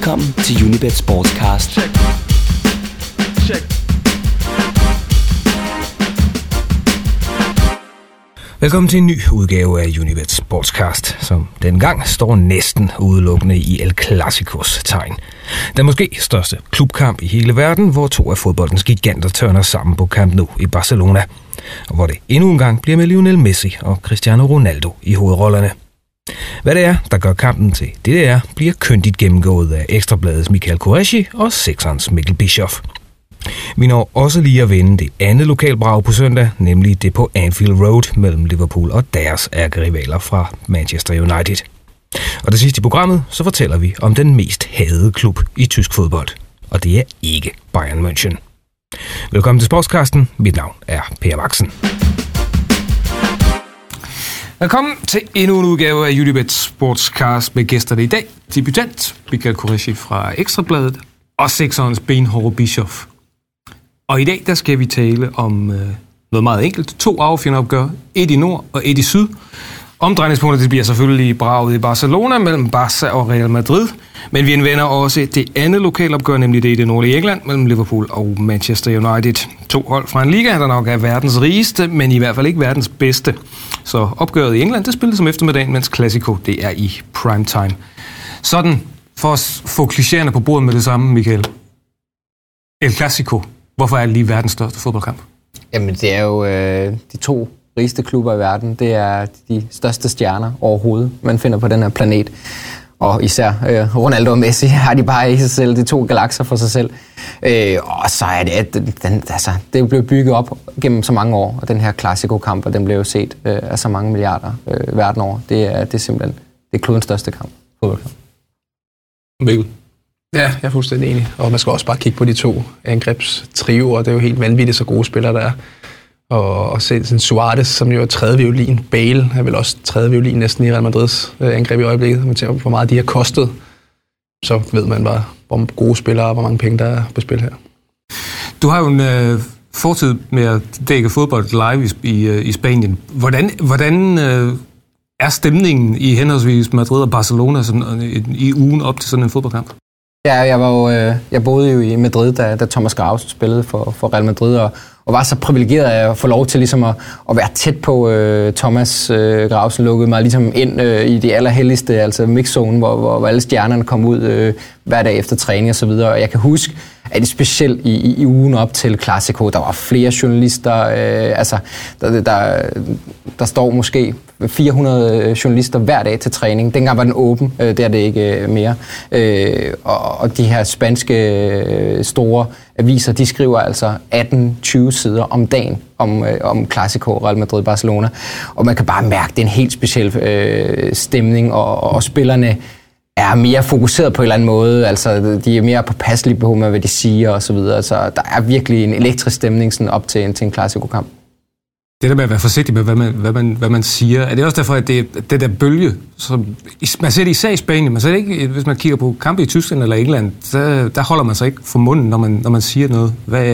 Velkommen til Unibet Sportscast. Check. Check. Velkommen til en ny udgave af Unibet Sportscast, som dengang står næsten udelukkende i El Clasicos tegn. Den måske største klubkamp i hele verden, hvor to af fodboldens giganter tørner sammen på Camp Nou i Barcelona. Og hvor det endnu en gang bliver med Lionel Messi og Cristiano Ronaldo i hovedrollerne. Hvad det er, der gør kampen til det, det er, bliver kyndigt gennemgået af Ekstrabladets Michael Qureshi og Sexerens Mikkel Bischoff. Vi når også lige at vende det andet lokalbrag på søndag, nemlig det på Anfield Road mellem Liverpool og deres ærkerivaler fra Manchester United. Og det sidste i programmet, så fortæller vi om den mest hadede klub i tysk fodbold. Og det er ikke Bayern München. Velkommen til Sportskasten. Mit navn er Per Waxen. Velkommen til endnu en udgave af Unibet Sportscast med gæsterne i dag. Debutant Michael Koreshi fra Ekstrabladet og sekserens benhårde Bischof. Og i dag der skal vi tale om øh, noget meget enkelt. To affjenderopgør. Et i nord og et i syd. Omdrejningspunktet det bliver selvfølgelig braget i Barcelona mellem Barca og Real Madrid. Men vi anvender også det andet lokalopgør, nemlig det i det nordlige England mellem Liverpool og Manchester United. To hold fra en liga, der nok er verdens rigeste, men i hvert fald ikke verdens bedste. Så opgøret i England, det spilles som eftermiddagen, mens Classico, det er i prime time. Sådan, for at få klichéerne på bordet med det samme, Michael. El Clasico. Hvorfor er det lige verdens største fodboldkamp? Jamen, det er jo øh, de to rigeste klubber i verden. Det er de største stjerner overhovedet, man finder på den her planet. Og især øh, Ronaldo og Messi har de bare i sig selv, de to galakser for sig selv. Øh, og så er det, at den, altså, det blev bygget op gennem så mange år, og den her Clasico-kamp, og den blev jo set øh, af så mange milliarder øh, verden over. Det er, det er simpelthen det er klodens største kamp, fodboldkamp. Mikkel? Ja, jeg er fuldstændig enig. Og man skal også bare kigge på de to angrebstrioer. Det er jo helt vanvittigt, så gode spillere der er. Og, og se sådan Suarez, som jo er tredje violin. Bale er vel også tredje violin næsten i Real Madrids øh, angreb i øjeblikket. Man tænker, hvor meget de har kostet. Så ved man bare, hvor gode spillere og hvor mange penge der er på spil her. Du har jo en øh, fortid med at dække fodbold live i, i, øh, i Spanien. Hvordan, hvordan øh, er stemningen i henholdsvis Madrid og Barcelona sådan, i, i ugen op til sådan en fodboldkamp? Ja, jeg, var jo, øh, jeg boede jo i Madrid, da, da Thomas Grausen spillede for, for Real Madrid, og, og var så privilegeret at få lov til ligesom at, at være tæt på øh, Thomas øh, Grausen, lukkede mig ligesom ind øh, i det allerhelligste, altså mixzone, hvor, hvor, hvor alle stjernerne kom ud øh, hver dag efter træning og så videre. Og jeg kan huske, at det specielt i, i, i ugen op til Classico, der var flere journalister, øh, altså der, der, der står måske 400 øh, journalister hver dag til træning. Dengang var den åben, øh, det er det ikke øh, mere. Øh, og, og de her spanske øh, store aviser, de skriver altså 18-20 sider om dagen om, øh, om Clasico, Real Madrid, Barcelona. Og man kan bare mærke, det er en helt speciel øh, stemning, og, og spillerne er mere fokuseret på en eller anden måde. Altså, de er mere påpasselige på, med, hvad de siger og så videre. Så der er virkelig en elektrisk stemning sådan op til en, til en Clasico-kamp. Det der med at være forsigtig med, hvad man, hvad man, hvad man siger, er det også derfor, at det, det der bølge, som, man ser det især i Spanien, man ser det ikke, hvis man kigger på kampe i Tyskland eller England, der, der holder man sig ikke for munden, når man, når man siger noget. Hvad,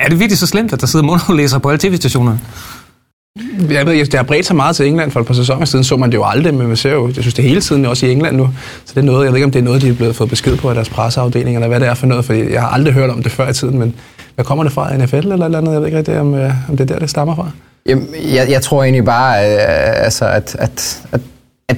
er det virkelig så slemt, at der sidder mundaflæsere på alle tv-stationerne? Jeg ved, det har bredt sig meget til England, for et par sæsoner siden så man det jo aldrig, men man ser jo, jeg synes det hele tiden også i England nu. Så det er noget, jeg ved ikke, om det er noget, de er blevet fået besked på af deres presseafdeling, eller hvad det er for noget, for jeg har aldrig hørt om det før i tiden, men hvad kommer det fra, NFL eller eller andet? Jeg ved ikke rigtig, om, øh, om det er der, det stammer fra. Jamen, jeg, jeg tror egentlig bare, øh, altså, at, at, at at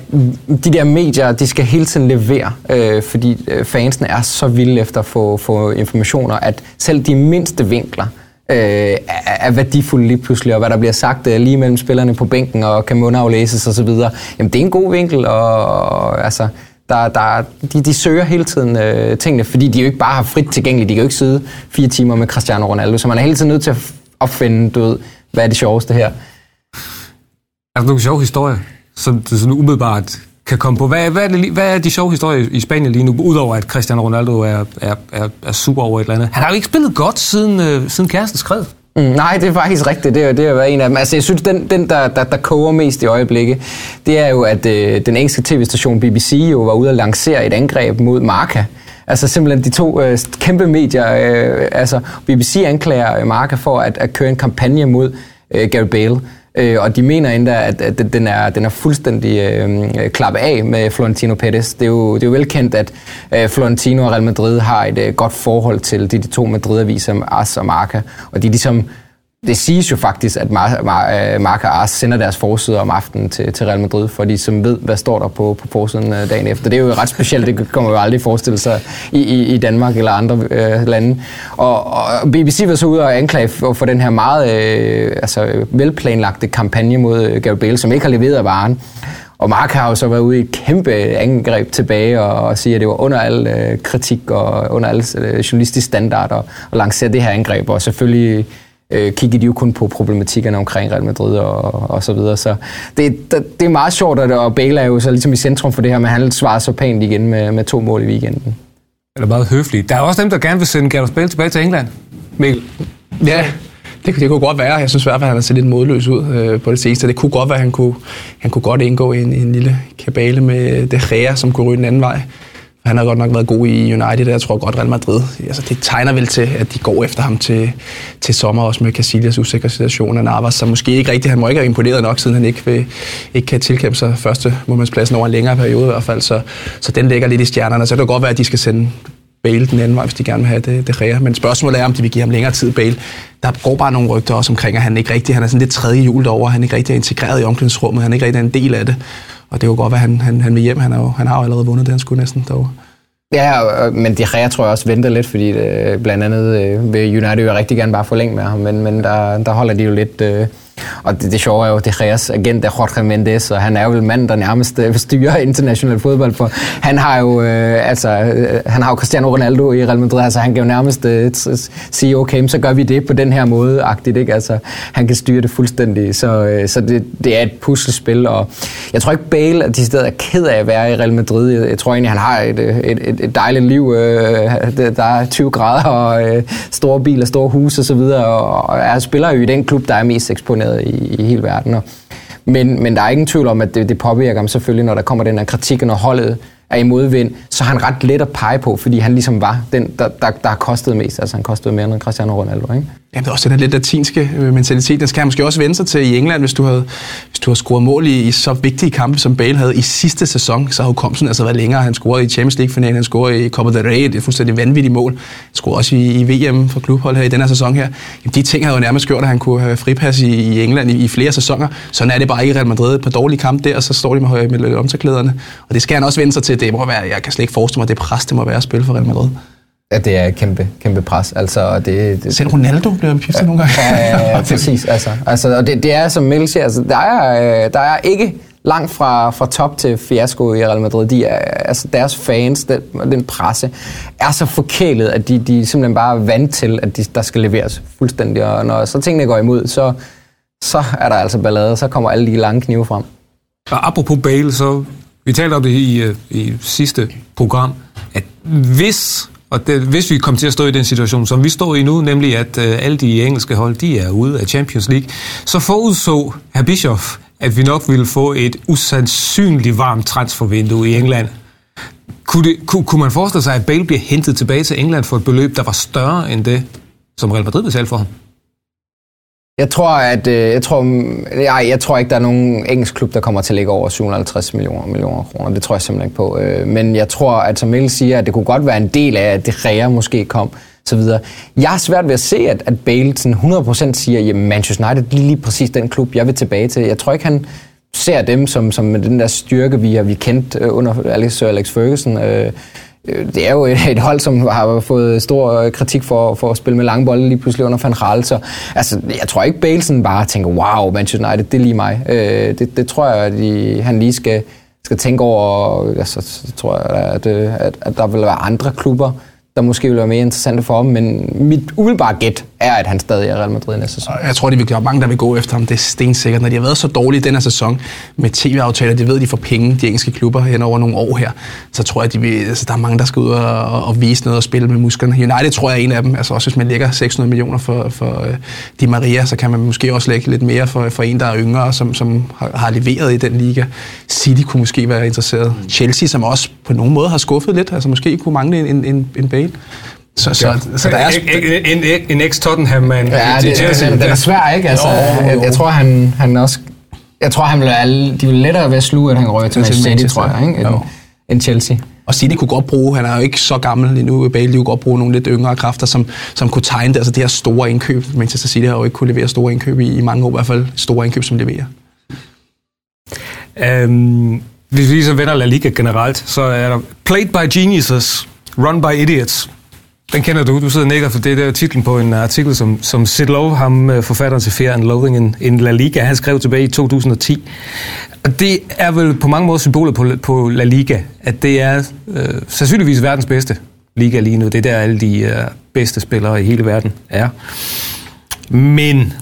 de der medier, de skal hele tiden levere, øh, fordi øh, fansene er så vilde efter at få, få informationer, at selv de mindste vinkler øh, er, værdifulde lige pludselig, og hvad der bliver sagt øh, lige mellem spillerne på bænken, og kan mundaflæses osv., jamen det er en god vinkel, og, og altså, der, der, de, de søger hele tiden øh, tingene, fordi de jo ikke bare har frit tilgængeligt, de kan jo ikke sidde fire timer med Cristiano Ronaldo, så man er hele tiden nødt til at opfinde, du ved, hvad er det sjoveste her? Er der nogle sjove historier, som du sådan umiddelbart kan komme på? Hvad, hvad, er det, hvad er de sjove historier i Spanien lige nu, udover at Cristiano Ronaldo er, er, er, er super over et eller andet? Han har jo ikke spillet godt siden, øh, siden kæresten skred. Mm, nej, det er faktisk rigtigt. Det er, det er været en af dem. Altså, jeg synes, den, den der, der, der koger mest i øjeblikket, det er jo, at øh, den engelske tv-station BBC jo var ude at lancere et angreb mod Marca. Altså simpelthen de to øh, kæmpe medier. Øh, altså BBC anklager Marca for at, at køre en kampagne mod øh, Gary Bale. Øh, og de mener endda, at, at den, er, den er fuldstændig øh, klappet af med Florentino Pérez. Det er jo, det er jo velkendt, at øh, Florentino og Real Madrid har et øh, godt forhold til de, de to Madrid-aviser, AS og Marca. Og de ligesom det siges jo faktisk, at øh, Mark Mar- Marca Ars sender deres forsider om aftenen til, til Real Madrid, fordi som ved, hvad står der på, på forsiden øh, dagen efter. Det er jo ret specielt, det kommer jo aldrig forestille sig i, i, i Danmark eller andre øh, lande. Og, og BBC var så ude og anklage for, for den her meget øh, altså, velplanlagte kampagne mod øh, Gabriel, Gareth Bale, som ikke har leveret varen. Og Mark har jo så været ude i et kæmpe angreb tilbage og, og siger, at det var under al øh, kritik og under alle øh, journalistiske standarder at lancere det her angreb. Og selvfølgelig øh, kiggede de jo kun på problematikkerne omkring Real Madrid og, og så videre. Så det, det, det er meget sjovt, at, og Bale er jo så ligesom i centrum for det her, men han svarer så pænt igen med, med to mål i weekenden. Eller meget høfligt. Der er også dem, der gerne vil sende Gareth Bale tilbage til England. Mikkel? Ja, det, det kunne godt være. Jeg synes i hvert fald, at han har set lidt modløs ud øh, på det seneste. Det kunne godt være, at han kunne, han kunne godt indgå i en, en lille kabale med De Gea, som kunne ryge den anden vej. Han har godt nok været god i United, og jeg tror godt Real Madrid. Altså, det tegner vel til, at de går efter ham til, til sommer, også med Casillas usikre situation og Navas, så måske ikke rigtigt, han må ikke have imponeret nok, siden han ikke, vil, ikke kan tilkæmpe sig første målmandspladsen over en længere periode i hvert fald, så, så den ligger lidt i stjernerne. Så det kan godt være, at de skal sende Bale den anden vej, hvis de gerne vil have det, det rea. Men spørgsmålet er, om de vil give ham længere tid, Bale. Der går bare nogle rygter også omkring, at han ikke rigtig, han er sådan lidt tredje hjul derovre, han ikke rigtig er integreret i omklædningsrummet, han er ikke rigtig er en del af det. Og det er jo godt, at han, han, han vil hjem. Han, er jo, han har jo allerede vundet det, han skulle næsten derovre. Ja, men de Gea tror jeg også venter lidt, fordi det, blandt andet øh, vil United jo rigtig gerne bare forlænge med ham, men, men der, der holder de jo lidt, øh, og det, det sjove er jo, det Geas agent er Jorge Mendes, og han er jo manden, der nærmest øh, styrer international fodbold. For han har jo, øh, altså, øh, han har jo Cristiano Ronaldo i Real Madrid, altså han kan jo nærmest øh, sige, okay, så gør vi det på den her måde, agtigt, ikke? Altså, han kan styre det fuldstændig, så, øh, så det, det er et puslespil, og jeg tror ikke Bale er de steder er ked af at være i Real Madrid. Jeg, jeg tror egentlig, han har et, øh, et, et, et dejligt liv. Øh, der er 20 grader og øh, store biler, store huse osv., og, og er spiller jo i den klub, der er mest eksponeret i, i hele verden. Og, men, men der er ingen tvivl om, at det, det påvirker ham selvfølgelig, når der kommer den her kritik, og når holdet er i modvind, så er han ret let at pege på, fordi han ligesom var den, der, der, der har kostet mest. Altså han kostede mere end Cristiano Ronaldo, ikke? Jamen, det er også den der lidt latinske øh, mentalitet. Den skal han måske også vende sig til i England, hvis du havde, hvis du havde scoret mål i, i så vigtige kampe, som Bale havde i sidste sæson. Så har hukommelsen altså været længere. Han scorede i Champions League-finalen, han scorede i Copa del Rey, det er fuldstændig vanvittigt mål. Han scorede også i, i VM for klubhold her i den her sæson her. Jamen, de ting havde jo nærmest gjort, at han kunne have fripas i, i England i, i, flere sæsoner. Sådan er det bare ikke i Real Madrid. På dårlige kampe der, og så står de med, med, med omtaklæderne. Og det skal han også vende sig til. Det må være, jeg kan slet ikke forestille mig, det pres, det må være at spille for Real Madrid. Ja, det er et kæmpe, kæmpe pres. Altså, det, det, Selv Ronaldo bliver piftet ja, nogle gange. Ja, ja, præcis. Altså, altså, og det, det er, som Mikkel siger, altså, der, er, der er ikke langt fra, fra top til fiasko i Real Madrid. De er, altså, deres fans, den, den presse, er så forkælet, at de, de simpelthen bare er vant til, at de, der skal leveres fuldstændig. Og når så tingene går imod, så, så er der altså ballade, så kommer alle de lange knive frem. Og apropos Bale, så vi talte om det i, øh, i sidste program, at hvis og det, hvis vi kommer til at stå i den situation, som vi står i nu, nemlig at øh, alle de engelske hold, de er ude af Champions League, så forudså herr Bischoff, at vi nok ville få et usandsynligt varmt transfervindue i England. Kunne, det, kunne, kunne man forestille sig, at Bale bliver hentet tilbage til England for et beløb, der var større end det, som Real Madrid betalte for ham? Jeg tror, at øh, jeg tror, mm, jeg, jeg tror ikke, der er nogen engelsk klub, der kommer til at ligge over 750 millioner, millioner kroner. Det tror jeg simpelthen ikke på. Øh, men jeg tror, at som Mikkel siger, at det kunne godt være en del af, at det rea måske kom. Så videre. Jeg har svært ved at se, at, at Bale sådan 100% siger, at Manchester United er lige præcis den klub, jeg vil tilbage til. Jeg tror ikke, han ser dem som, som den der styrke, vi har vi kendt øh, under Alex, Sir Alex Ferguson. Øh, det er jo et, hold, som har fået stor kritik for, for at spille med lange bolde lige pludselig under Van Gaal. Så altså, jeg tror ikke, Bale bare tænker, wow, Manchester United, det er lige mig. Øh, det, det tror jeg, at de, han lige skal, skal tænke over. Altså, så tror jeg, at, øh, at, at der vil være andre klubber, der måske vil være mere interessante for ham, men mit umiddelbare gæt er, at han stadig er Real Madrid næste sæson. Jeg tror, de vil gøre mange, der vil gå efter ham. Det er stensikkert. Når de har været så dårlige den her sæson med tv-aftaler, de ved, at de får penge, de engelske klubber, hen over nogle år her, så tror jeg, at de vil, altså, der er mange, der skal ud og, og vise noget og spille med musklerne. United tror jeg er en af dem. Altså også hvis man lægger 600 millioner for, for uh, Di Maria, så kan man måske også lægge lidt mere for, for en, der er yngre, som, som har, har leveret i den liga. City kunne måske være interesseret. Chelsea, som også på nogen måde har skuffet lidt, altså måske kunne mangle en, en, en, en Bale. Så, så, så, så der er... En, en, en, en ex-Tottenham-mand Ja, til det, Chelsea. den, den er svær, ikke? Altså, Jo, jo. jeg, jeg, tror, han, han også... Jeg tror, han vil alle, de vil lettere ved at sluge, at han rører til Til Manchester City, tror jeg, ikke? End, jo. end Chelsea. Og City kunne godt bruge, han er jo ikke så gammel lige nu, Bale, de kunne godt bruge nogle lidt yngre kræfter, som, som kunne tegne det, altså det her store indkøb. Manchester City har jo ikke kunne levere store indkøb i, i mange år, i hvert fald store indkøb, som leverer. Øhm, hvis vi så vender La Liga generelt, så er der Played by Geniuses, Run by Idiots. Den kender du, du sidder og nikker, for det er der titlen på en øh, artikel, som, som Sid Lowe, ham øh, forfatteren til Fear and Loathing in, in La Liga, han skrev tilbage i 2010. Og det er vel på mange måder symbolet på, på La Liga, at det er øh, sandsynligvis verdens bedste liga lige nu. Det er der alle de øh, bedste spillere i hele verden er. Men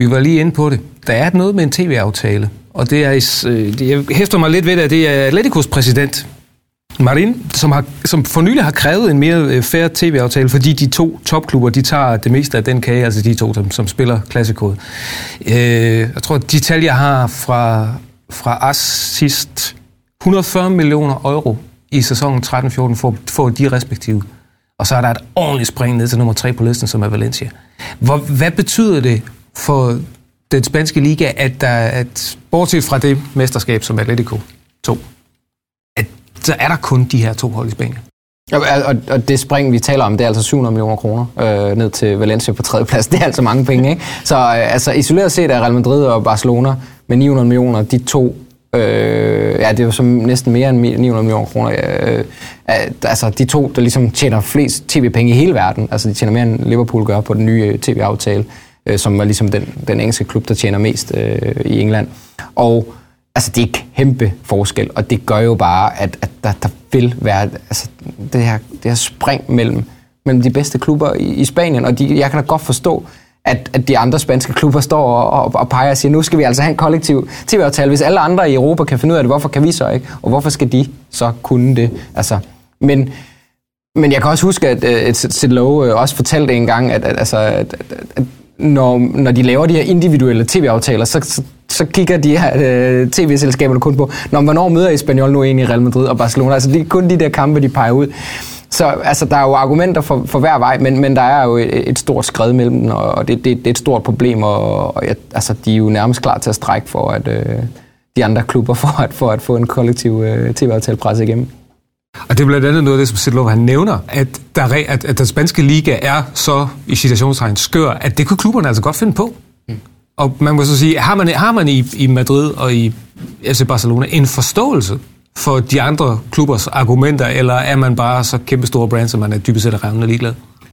vi var lige inde på det. Der er noget med en tv-aftale, og det er, øh, det- jeg hæfter mig lidt ved det, at det er Atleticos præsident, Marin, som, har, som for nylig har krævet en mere øh, fair tv-aftale, fordi de to topklubber, de tager det meste af den kage, altså de to, som, som spiller klassikode. Øh, jeg tror, de tal, jeg har fra, fra AS sidst, 140 millioner euro i sæsonen 13-14 får, får de respektive. Og så er der et ordentligt spring ned til nummer tre på listen, som er Valencia. Hvor, hvad betyder det for den spanske liga, at der, at bortset fra det mesterskab, som Atletico tog, så er der kun de her to hold i Spanien? Og, og, og det spring, vi taler om, det er altså 700 millioner kroner øh, ned til Valencia på tredje plads. Det er altså mange penge, ikke? Så øh, altså, isoleret set er Real Madrid og Barcelona med 900 millioner, de to, øh, ja, det er jo som næsten mere end 900 millioner kroner. Øh, øh altså, de to, der ligesom tjener flest tv-penge i hele verden. Altså, de tjener mere end Liverpool gør på den nye øh, tv-aftale, øh, som er ligesom den, den engelske klub, der tjener mest øh, i England. Og altså, det er kæmpe forskel, og det gør jo bare, at, at der, der vil være altså, det, her, det her spring mellem, mellem de bedste klubber i, i Spanien, og de, jeg kan da godt forstå, at, at de andre spanske klubber står og, og, og peger og siger, nu skal vi altså have en kollektiv tv-aftale. Hvis alle andre i Europa kan finde ud af det, hvorfor kan vi så ikke? Og hvorfor skal de så kunne det? Altså, men, men jeg kan også huske, at, at Sid Lowe også fortalte en gang, at, at, altså, at, at, at når, når de laver de her individuelle tv-aftaler, så, så, så kigger de her øh, tv-selskaberne kun på, når hvornår møder Espanyol nu egentlig Real Madrid og Barcelona. Altså det er kun de der kampe, de peger ud. Så altså, der er jo argumenter for, for hver vej, men, men der er jo et, et stort skred mellem dem, og det, det, det er et stort problem, og, og jeg, altså, de er jo nærmest klar til at strække for, at øh, de andre klubber for at, for at få en kollektiv øh, tv-aftale presset igennem. Og det er blandt andet noget af det, som Sidlov han nævner, at, der, er at, at den spanske liga er så, i citationstegn, skør, at det kunne klubberne altså godt finde på. Mm. Og man må så sige, har man, har man i, i Madrid og i FC Barcelona en forståelse for de andre klubbers argumenter, eller er man bare så kæmpe store brand, som man er dybest set revnende ligeglad?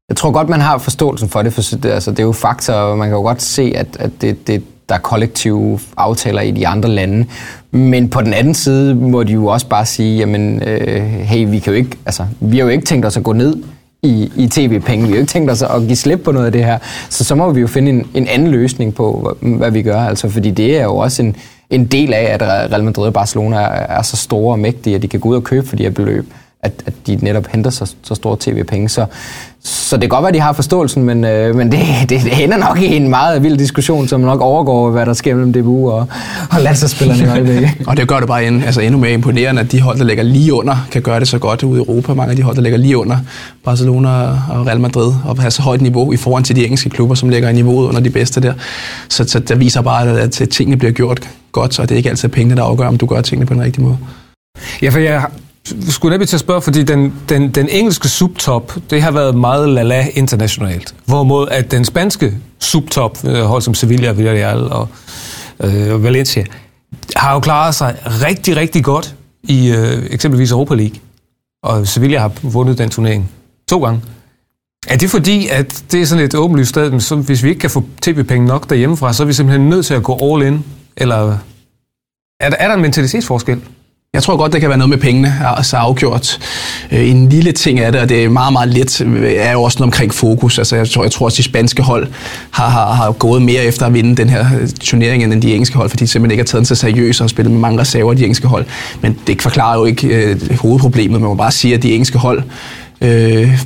Jeg tror godt, man har forståelsen for det, for det, altså, det er jo fakta, og man kan jo godt se, at, at det, det, der er kollektive aftaler i de andre lande. Men på den anden side må de jo også bare sige, jamen, øh, hey, vi, kan jo ikke, altså, vi har jo ikke tænkt os at gå ned i, i tv-penge. Vi har jo ikke tænkt os at give slip på noget af det her. Så så må vi jo finde en, en anden løsning på, hvad, hvad vi gør. Altså, fordi det er jo også en, en del af, at Real Madrid og Barcelona er, er så store og mægtige, at de kan gå ud og købe for de her beløb at, at de netop henter så, så store tv-penge. Så, så det kan godt være, at de har forståelsen, men, øh, men det, det, det ender nok i en meget vild diskussion, som nok overgår, hvad der sker mellem DBU og, og landsholdsspillerne i øjeblikket. Og det gør det bare end, altså endnu mere imponerende, at de hold, der ligger lige under, kan gøre det så godt ude i Europa. Mange af de hold, der ligger lige under Barcelona og Real Madrid, og have så højt niveau i forhold til de engelske klubber, som ligger i niveauet under de bedste der. Så, så det viser bare, at, at tingene bliver gjort godt, og det er ikke altid pengene, der afgør, om du gør tingene på den rigtige måde. Ja, for jeg skulle nemlig til at spørge, fordi den, den, den engelske subtop, det har været meget lala internationalt. Hvorimod at den spanske subtop, øh, hold som Sevilla, Villarreal og øh, Valencia, har jo klaret sig rigtig, rigtig godt i øh, eksempelvis Europa League. Og Sevilla har vundet den turnering to gange. Er det fordi, at det er sådan et åbenlyst sted, men så, hvis vi ikke kan få tv-penge nok derhjemmefra, så er vi simpelthen nødt til at gå all in? Eller er der, er der en mentalitetsforskel? Jeg tror godt, det kan være noget med pengene, altså afgjort. Øh, en lille ting af det, og det er meget, meget let, er jo også noget omkring fokus. Altså, jeg, tror, jeg tror også, de spanske hold har, har, har gået mere efter at vinde den her øh, turnering, end de engelske hold, fordi de simpelthen ikke har taget den så seriøst og har spillet med mange reserver, de engelske hold. Men det forklarer jo ikke øh, hovedproblemet. Man må bare sige, at de engelske hold, øh,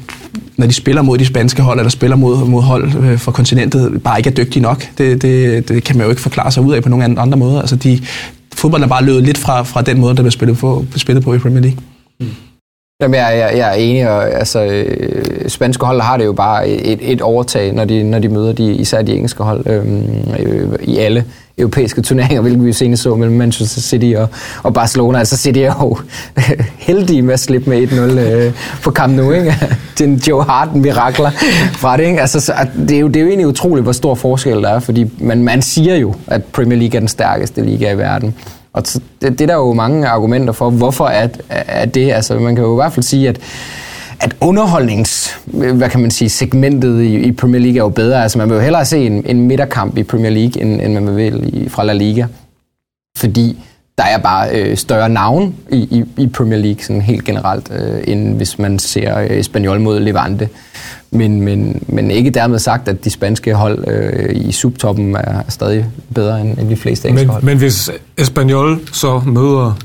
når de spiller mod de spanske hold, eller spiller mod, mod hold øh, fra kontinentet, bare ikke er dygtige nok. Det, det, det kan man jo ikke forklare sig ud af på nogen andre måder. Altså, de, fodbolden er bare løbet lidt fra, fra den måde, der bliver spillet på, spillet på i Premier League. Mm. Jamen, jeg, jeg, jeg er enig, og altså, øh, spanske hold har det jo bare et, et overtag, når de, når de møder de, især de engelske hold øhm, øh, i alle europæiske turneringer, hvilket vi jo senest så mellem Manchester City og, og Barcelona. Altså City er jo heldige med at slippe med 1-0 øh, på kamp nu, ikke? Den Joe Harden mirakler fra det, ikke? Altså, så, det, er jo, det er jo egentlig utroligt, hvor stor forskel der er, fordi man, man siger jo, at Premier League er den stærkeste liga i verden. Og det, det er der jo mange argumenter for, hvorfor er, er det. Altså, man kan jo i hvert fald sige, at at underholdnings, hvad kan man sige, segmentet i, i Premier League er jo bedre. Altså man vil jo hellere se en, en midterkamp i Premier League, end, end man vil i, fra La Liga. Fordi der er bare øh, større navn i, i, i Premier League, sådan helt generelt, øh, end hvis man ser øh, Espanyol mod Levante. Men, men, men ikke dermed sagt, at de spanske hold øh, i subtoppen er stadig bedre end, end de fleste engelske men, hold. Men hvis Espanyol så møder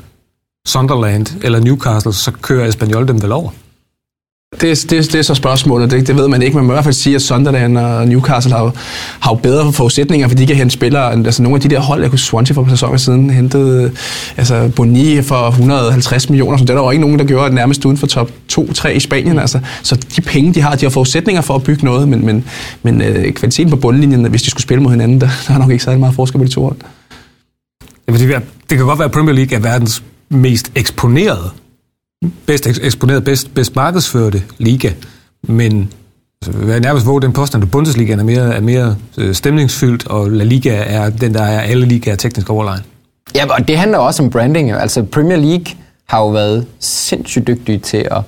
Sunderland eller Newcastle, så kører Espanyol dem vel over? Det, det, det er så spørgsmålet, det, det ved man ikke. Man må i hvert fald sige, at Sunderland og Newcastle har, har jo bedre forudsætninger, fordi de kan hente spillere. Altså nogle af de der hold, jeg kunne Swansea for sæsoner siden, hentede altså Boni for 150 millioner, så det er der jo ikke nogen, der gjorde nærmest uden for top 2-3 i Spanien. Altså. Så de penge, de har, de har forudsætninger for at bygge noget, men, men, men øh, kvaliteten på bundlinjen, hvis de skulle spille mod hinanden, der, der er nok ikke særlig meget forskel på de to hold. Det kan godt være, at Premier League er verdens mest eksponerede bedst eksponeret, bedst, bedst markedsførte liga, men altså, jeg nærmest våge den påstand, at Bundesliga er mere, er mere øh, stemningsfyldt, og La Liga er den, der er alle ligaer teknisk overlegen. Ja, og det handler også om branding. Altså Premier League har jo været sindssygt dygtige til at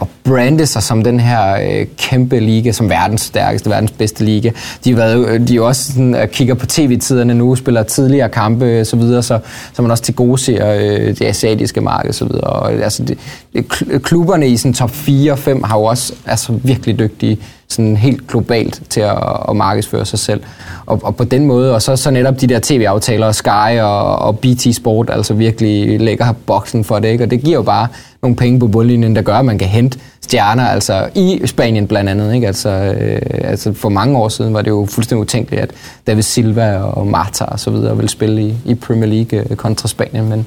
at brande sig som den her øh, kæmpe liga, som verdens stærkeste, verdens bedste liga. De har været, øh, de er også sådan, at kigger på tv-tiderne nu, spiller tidligere kampe og så videre, så, så man også til gode ser øh, det asiatiske marked og så videre. Og, altså, det, det, klubberne i sådan top 4 og 5 har jo også altså, virkelig dygtige sådan helt globalt til at, at markedsføre sig selv. Og, og på den måde, og så, så netop de der tv-aftaler, Sky og, og BT Sport, altså virkelig lægger boksen for det, ikke? og det giver jo bare nogle penge på bundlinjen, der gør, at man kan hente stjerner, altså i Spanien blandt andet. Ikke? Altså, øh, altså for mange år siden var det jo fuldstændig utænkeligt, at David Silva og Marta og så videre ville spille i, i Premier League øh, kontra Spanien, men,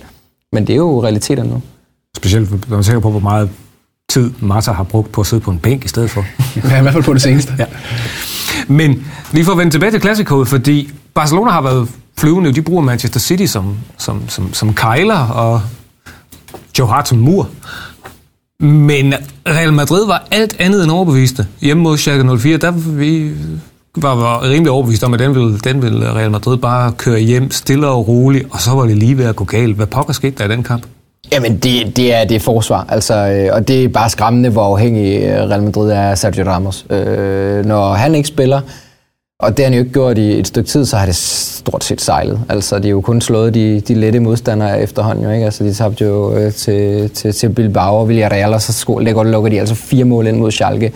men det er jo realiteter nu. Specielt når man tænker på, hvor meget tid Marta har brugt på at sidde på en bænk i stedet for. ja, i hvert fald på det seneste. ja. Men lige for at vende tilbage til Classicoet, fordi Barcelona har været flyvende, de bruger Manchester City som, som, som, som kejler, og Joe Hart som mur. Men Real Madrid var alt andet end overbeviste. Hjemme mod Schalke 04, der vi var, var rimelig overbevist om, at den ville, den ville Real Madrid bare køre hjem stille og roligt, og så var det lige ved at gå galt. Hvad pokker skete der i den kamp? Jamen, det, det er det er forsvar, altså, øh, og det er bare skræmmende, hvor afhængig øh, Real Madrid er af Sergio Ramos. Øh, når han ikke spiller, og det har han jo ikke gjort i et stykke tid, så har det stort set sejlet. Altså, de har jo kun slået de, de lette modstandere efterhånden, jo, ikke? Altså, de tabte jo øh, til, til, til Bilbao og Villarreal, og så sko- lægger, lukker de altså fire mål ind mod Schalke.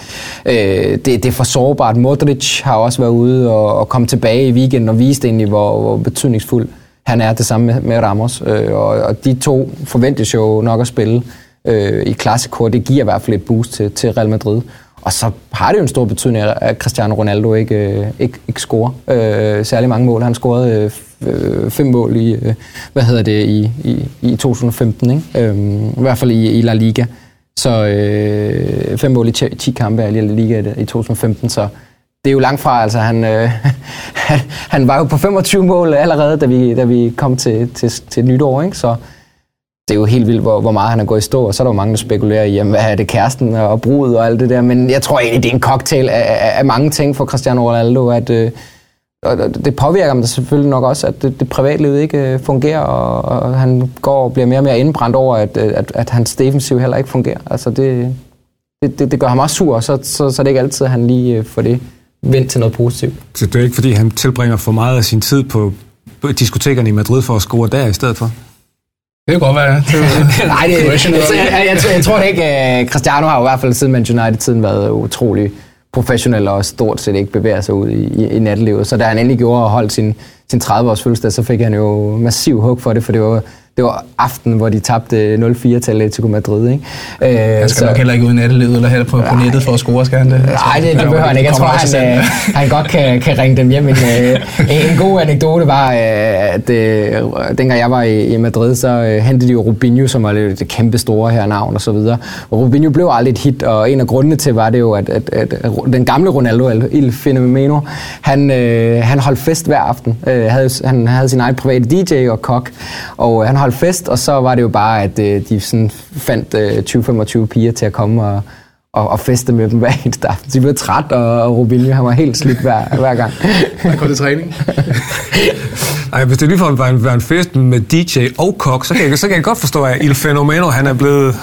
Øh, det, det er for sårbart. Modric har også været ude og, og komme tilbage i weekenden og viste egentlig, hvor, hvor betydningsfuld han er det samme med, med Ramos. Øh, og, og de to forventes jo nok at spille øh, i Clasico, det giver i hvert fald et boost til, til Real Madrid. Og så har det jo en stor betydning, at Cristiano Ronaldo ikke, øh, ikke, ikke scorer øh, særlig mange mål. Han scorede øh, øh fem mål i, øh, hvad hedder det, i, i, i 2015, ikke? Øh, i hvert fald i, i La Liga. Så øh, fem mål i 10 kampe i La Liga i 2015, så det er jo langt fra, altså han, øh, han, han var jo på 25 mål allerede, da vi, da vi kom til, til, til nytår, ikke? så det er jo helt vildt, hvor, hvor meget han er gået i stå, og så er der jo mange, der spekulerer i, jamen, hvad er det kæresten og brudet og alt det der, men jeg tror egentlig, det er en cocktail af, af, af mange ting for Cristiano Ronaldo, at øh, og det påvirker ham selvfølgelig nok også, at det, det privatlivet ikke øh, fungerer, og, og han går og bliver mere og mere indbrændt over, at, øh, at, at hans defensiv heller ikke fungerer. Altså det, det, det, det gør ham også sur, så, så, så det er det ikke altid, at han lige øh, får det vendt til noget positivt. Så det er ikke, fordi han tilbringer for meget af sin tid på diskotekerne i Madrid for at score der i stedet for? Det kan godt være. Nej, det, jeg, jeg, jeg, jeg, jeg tror det ikke. Uh, Cristiano har jo i hvert fald siden Man United-tiden været utrolig professionel og stort set ikke bevæger sig ud i, i, i nattelivet. Så da han endelig gjorde og holdt sin, sin 30-års fødselsdag, så fik han jo massiv hug for det, for det var det var aften, hvor de tabte 0-4 til Atletico Madrid. Ikke? Øh, han skal så, nok heller ikke ud i nattelivet eller heller på, på nettet for at score, skal han det? Nej, det, det behøver han ikke. Jeg tror, han, øh, han godt kan, kan ringe dem hjem. Men, øh, en god anekdote var, øh, at øh, dengang jeg var i, i Madrid, så øh, hentede de jo Rubinho, som var det, det kæmpe store her navn og så videre. Og Rubinho blev aldrig et hit, og en af grundene til var det jo, at, at, at, at den gamle Ronaldo, Il Fenomeno, han, øh, han holdt fest hver aften. Øh, havde, han havde sin egen private DJ og kok, og øh, han holdt fest, og så var det jo bare, at øh, de sådan fandt øh, 20-25 piger til at komme og, og, og feste med dem hver eneste aften. De blev træt, og, og Rubinho han var helt slidt hver, hver gang. Han går til træning. Ej, hvis det lige for var en, var en fest med DJ og kok, så kan jeg, så kan jeg godt forstå, at Il Fenomeno han er blevet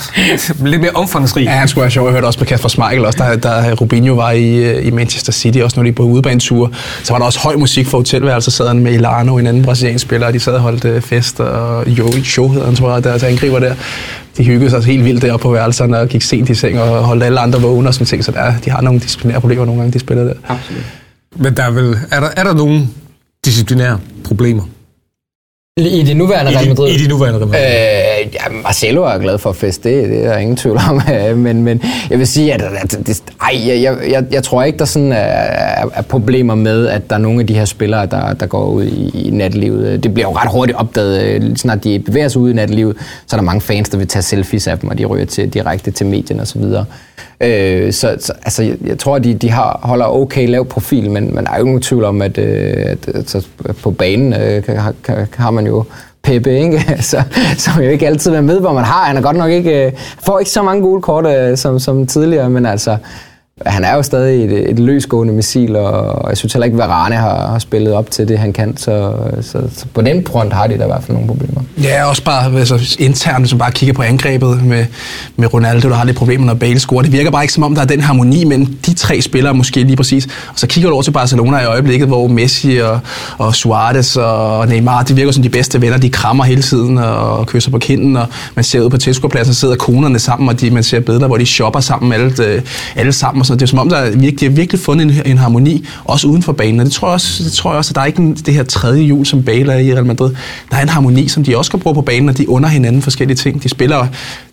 lidt mere omfangsrig. Ja, han skulle være sjov. Jeg hørte også på Kasper Schmeichel, også, da, da Rubinho var i, i Manchester City, også når de på udebaneture. Så var der også høj musik for hotelværelset, sad han med Ilano, en anden brasiliansk spiller, og de sad og holdt øh, fest, og Jo Show hedder han, tror jeg, der, der angriber der de hyggede sig helt vildt deroppe på værelserne og gik sent i seng og holdt alle andre vågne og sådan ting. Så der, de har nogle disciplinære problemer nogle gange, de spiller der. Absolut. Men der er, vel, er, der, er der nogle disciplinære problemer? I det nuværende Real Madrid? I, i de nuværende Real Madrid. Øh, ja, Marcelo er glad for at feste, det, det er der ingen tvivl om. Øh, men, men jeg vil sige, at, at det, ej, jeg, jeg, jeg tror ikke, der sådan er, er problemer med, at der er nogle af de her spillere, der, der går ud i, i natlivet. Det bliver jo ret hurtigt opdaget, øh, snart de bevæger sig ud i natlivet, så er der mange fans, der vil tage selfies af dem, og de ryger til, direkte til medierne osv. Øh, så, så altså, jeg, jeg tror, at de, de har, holder okay lav profil, men man er jo ingen tvivl om, at, øh, at altså, på banen øh, kan, kan, har man jo Pepe, ikke? så, som jo ikke altid er med, hvor man har. Han er godt nok ikke, øh, får ikke så mange gule kort øh, som, som tidligere, men altså, han er jo stadig et, et løsgående missil, og jeg synes heller ikke, at Varane har, har spillet op til det, han kan. Så, så, så på den front har de da i hvert fald nogle problemer. Ja, også bare altså, internt, som bare kigger på angrebet med, med Ronaldo, der har lidt problemer, når Bale scorer. Det virker bare ikke som om, der er den harmoni mellem de tre spillere, måske lige præcis. Og så kigger du over til Barcelona i øjeblikket, hvor Messi og, og Suarez og Neymar, de virker som de bedste venner. De krammer hele tiden og kysser på kinden, og man ser ud på tilskuerpladsen, sidder konerne sammen, og de, man ser billeder, hvor de shopper sammen, alle, øh, alle sammen og sådan Det er som om, der er virkelig, de har virkelig fundet en, en harmoni, også uden for banen. Og det tror jeg også, det tror jeg også at der er ikke en, det her tredje hjul, som Bale er i Real Madrid. Der er en harmoni, som de også kan bruge på banen, og de under hinanden forskellige ting. De spiller,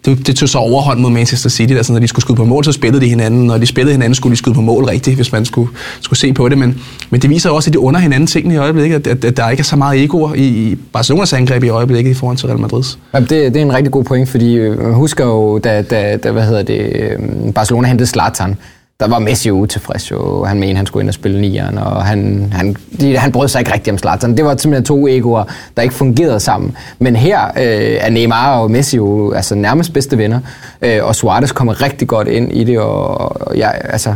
det, det tog så overhånd mod Manchester City, der, sådan, når de skulle skyde på mål, så spillede de hinanden. Når de spillede hinanden, skulle de skyde på mål rigtigt, hvis man skulle, skulle se på det. Men, men det viser også, at de under hinanden tingene i øjeblikket, at, at, at der ikke er så meget egoer i, i Barcelonas angreb i øjeblikket i forhold til Real Madrids. Jamen, det, det er en rigtig god point, fordi man husker jo, da, da, da hvad hedder det, øh, Barcelona hentede Zlatan, der var Messi jo utilfreds. Jo. Han mente, han skulle ind og spille nieren, og han, han, han brød sig ikke rigtig om Zlatan. Det var simpelthen to egoer, der ikke fungerede sammen. Men her øh, er Neymar og Messi jo altså, nærmest bedste venner, øh, og Suarez kommer rigtig godt ind i det. Og, og jeg, altså,